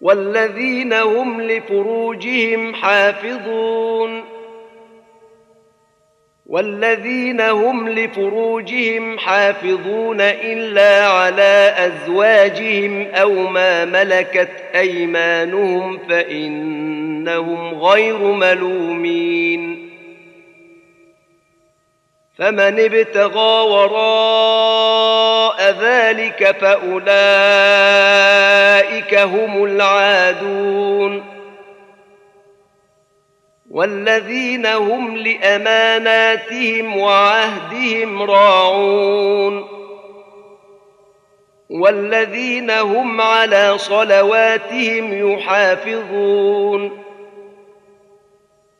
والذين هم لفروجهم حافظون والذين هم لفروجهم حافظون إلا على أزواجهم أو ما ملكت أيمانهم فإنهم غير ملومين فمن ابتغى وراء ذلك فأولئك هم العادون. والذين هم لأماناتهم وعهدهم راعون. والذين هم على صلواتهم يحافظون.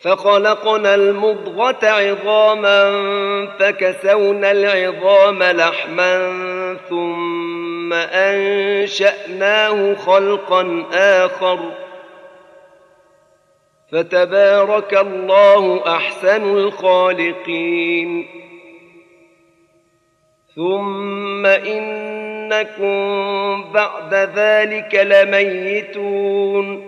فخلقنا المضغة عظاما فكسونا العظام لحما ثم أنشأناه خلقا آخر فتبارك الله أحسن الخالقين ثم إنكم بعد ذلك لميتون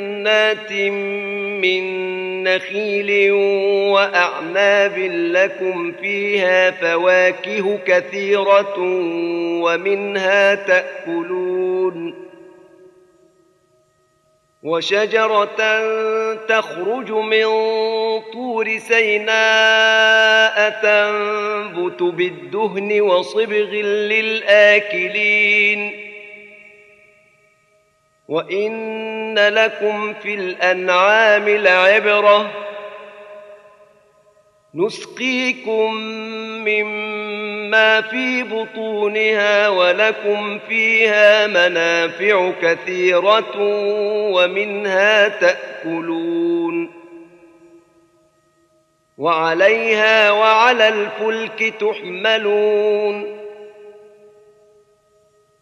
من نخيل وأعناب لكم فيها فواكه كثيرة ومنها تأكلون وشجرة تخرج من طور سيناء تنبت بالدهن وصبغ للآكلين وإن لكم في الأنعام لعبرة نسقيكم مما في بطونها ولكم فيها منافع كثيرة ومنها تأكلون وعليها وعلى الفلك تحملون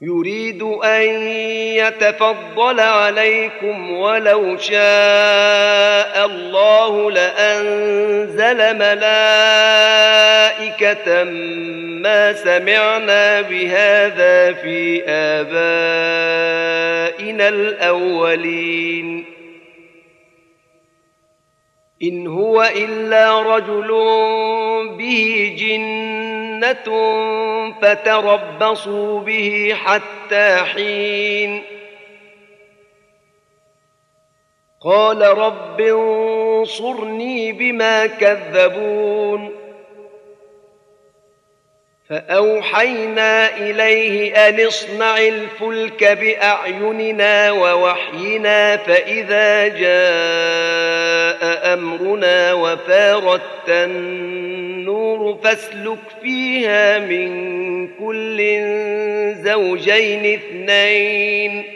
يريد أن يتفضل عليكم ولو شاء الله لأنزل ملائكة ما سمعنا بهذا في آبائنا الأولين. إن هو إلا رجل به جنة فتربصوا به حتى حين. قال رب انصرني بما كذبون. فأوحينا إليه أن اصنع الفلك بأعيننا ووحينا فإذا جاء أمرنا وفارت النور فاسلك فيها من كل زوجين اثنين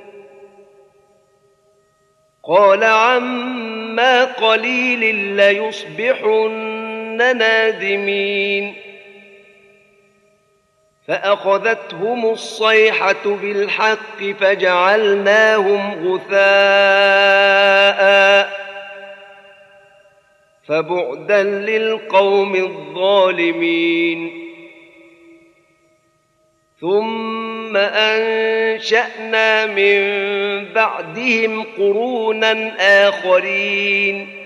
قال عما قليل ليصبحن نادمين. فأخذتهم الصيحة بالحق فجعلناهم غثاء فبعدا للقوم الظالمين. ثم أنشأنا من بعدهم قرونا آخرين.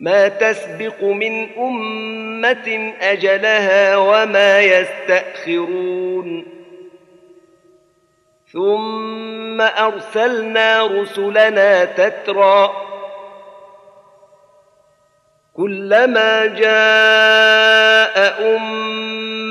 ما تسبق من أمة أجلها وما يستأخرون. ثم أرسلنا رسلنا تترى كلما جاء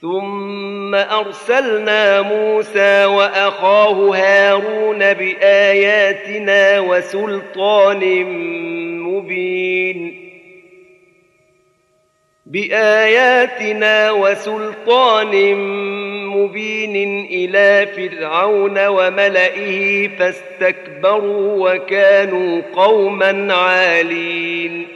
ثم أرسلنا موسى وأخاه هارون بآياتنا وسلطان مبين باياتنا وسلطان مبين إلى فرعون وملئه فاستكبروا وكانوا قوما عالين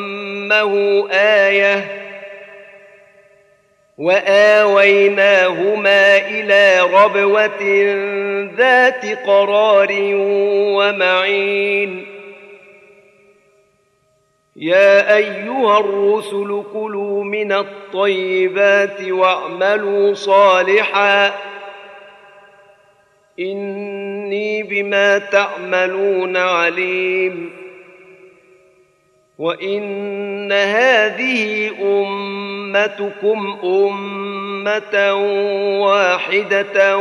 آية وآويناهما إلى ربوة ذات قرار ومعين. يا أيها الرسل كلوا من الطيبات واعملوا صالحا. إني بما تعملون عليم. وان هذه امتكم امه واحدة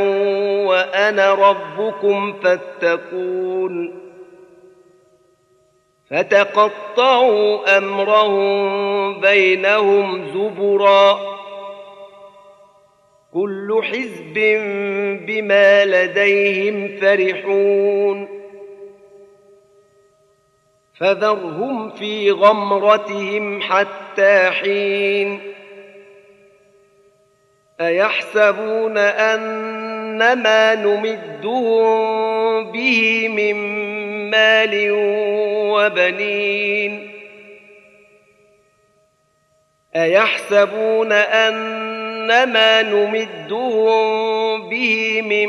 وأنا ربكم فاتقون فتقطعوا امرهم بينهم زبرا كل حزب بما لديهم فرحون فذرهم في غمرتهم حتى حين. أيحسبون ان ما نمدهم به من مال وبنين؟ أيحسبون ان ما نمدهم به من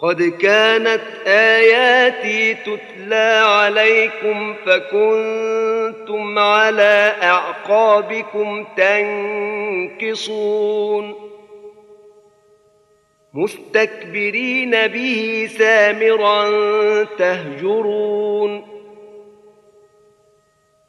قد كانت آياتي تتلى عليكم فكنتم على أعقابكم تنكصون. مستكبرين به سامرا تهجرون.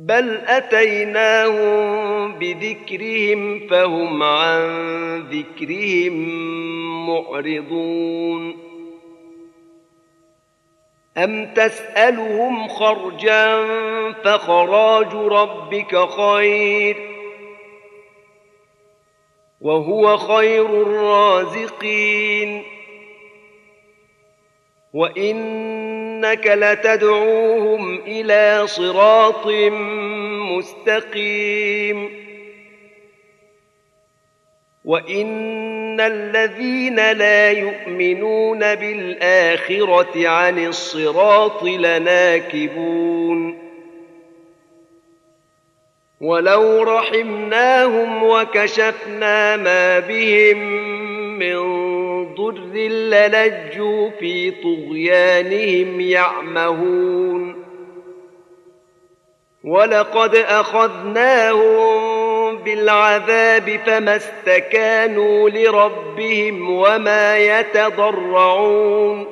بل اتيناهم بذكرهم فهم عن ذكرهم معرضون ام تسالهم خرجا فخراج ربك خير وهو خير الرازقين وانك لتدعوهم إلى صراط مستقيم. وان الذين لا يؤمنون بالاخره عن الصراط لناكبون. ولو رحمناهم وكشفنا ما بهم من ضر للجوا في طغيانهم يعمهون. ولقد أخذناهم بالعذاب فما استكانوا لربهم وما يتضرعون.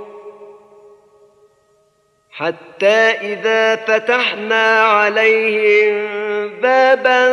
حتى إذا فتحنا عليهم بابا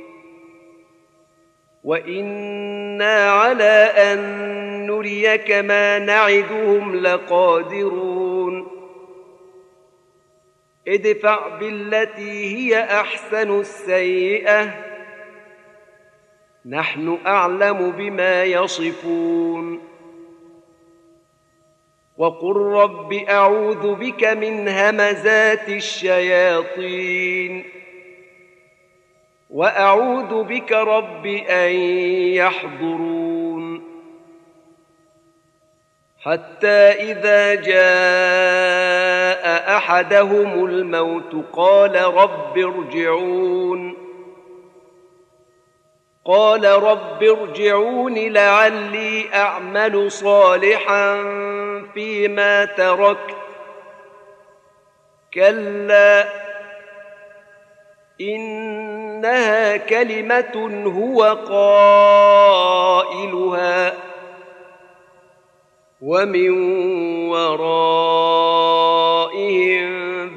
وأنا على ان نريك ما نعدهم لقادرون ادفع بالتي هي احسن السيئه نحن اعلم بما يصفون وقل رب اعوذ بك من همزات الشياطين وأعوذ بك رب أن يحضرون. حتى إذا جاء أحدهم الموت قال رب ارجعون. قال رب ارجعون لعلي أعمل صالحا فيما تركت. كلا إنها كلمة هو قائلها ومن ورائهم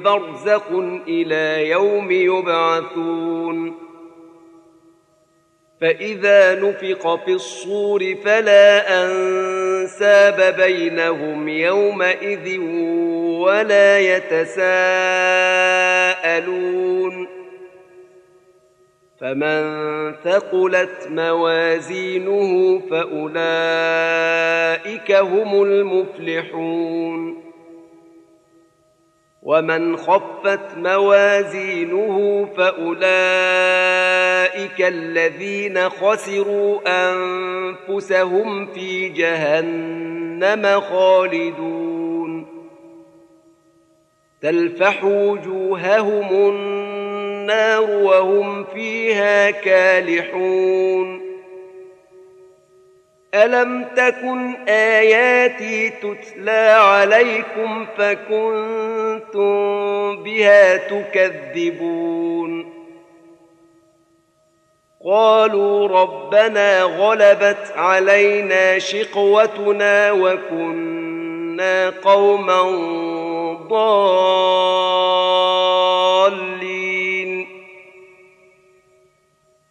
برزخ إلى يوم يبعثون. فإذا نفق في الصور فلا أنساب بينهم يومئذ ولا يتساءلون. فمن ثقلت موازينه فأولئك هم المفلحون. ومن خفت موازينه فأولئك الذين خسروا أنفسهم في جهنم خالدون. تلفح وجوههم النار وهم فيها كالحون. ألم تكن آياتي تتلى عليكم فكنتم بها تكذبون؟ قالوا ربنا غلبت علينا شقوتنا وكنا قوما ضالين.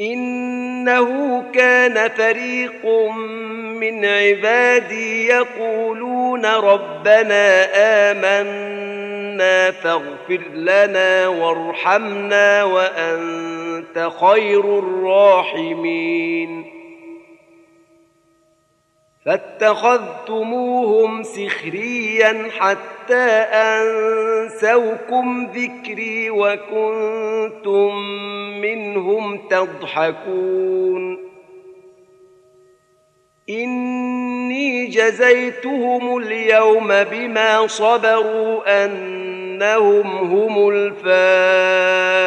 إنه كان فريق من عبادي يقولون ربنا آمنا فاغفر لنا وارحمنا وأنت خير الراحمين. فاتخذتموهم سخريا حتى أنسوكم ذكري وكنتم منهم تضحكون. إني جزيتهم اليوم بما صبروا أنهم هم الفائزون.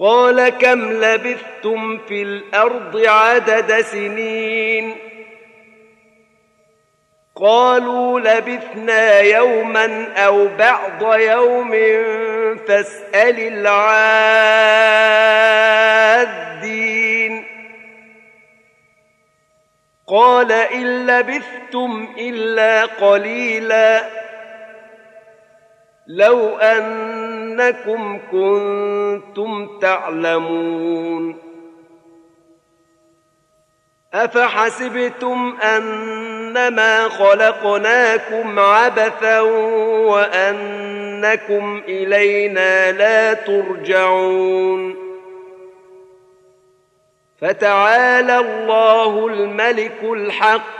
قال كم لبثتم في الأرض عدد سنين قالوا لبثنا يوما أو بعض يوم فاسأل العادين قال إن لبثتم إلا قليلا لو أنكم كنتم تعلمون أفحسبتم أنما خلقناكم عبثا وأنكم إلينا لا ترجعون فتعالى الله الملك الحق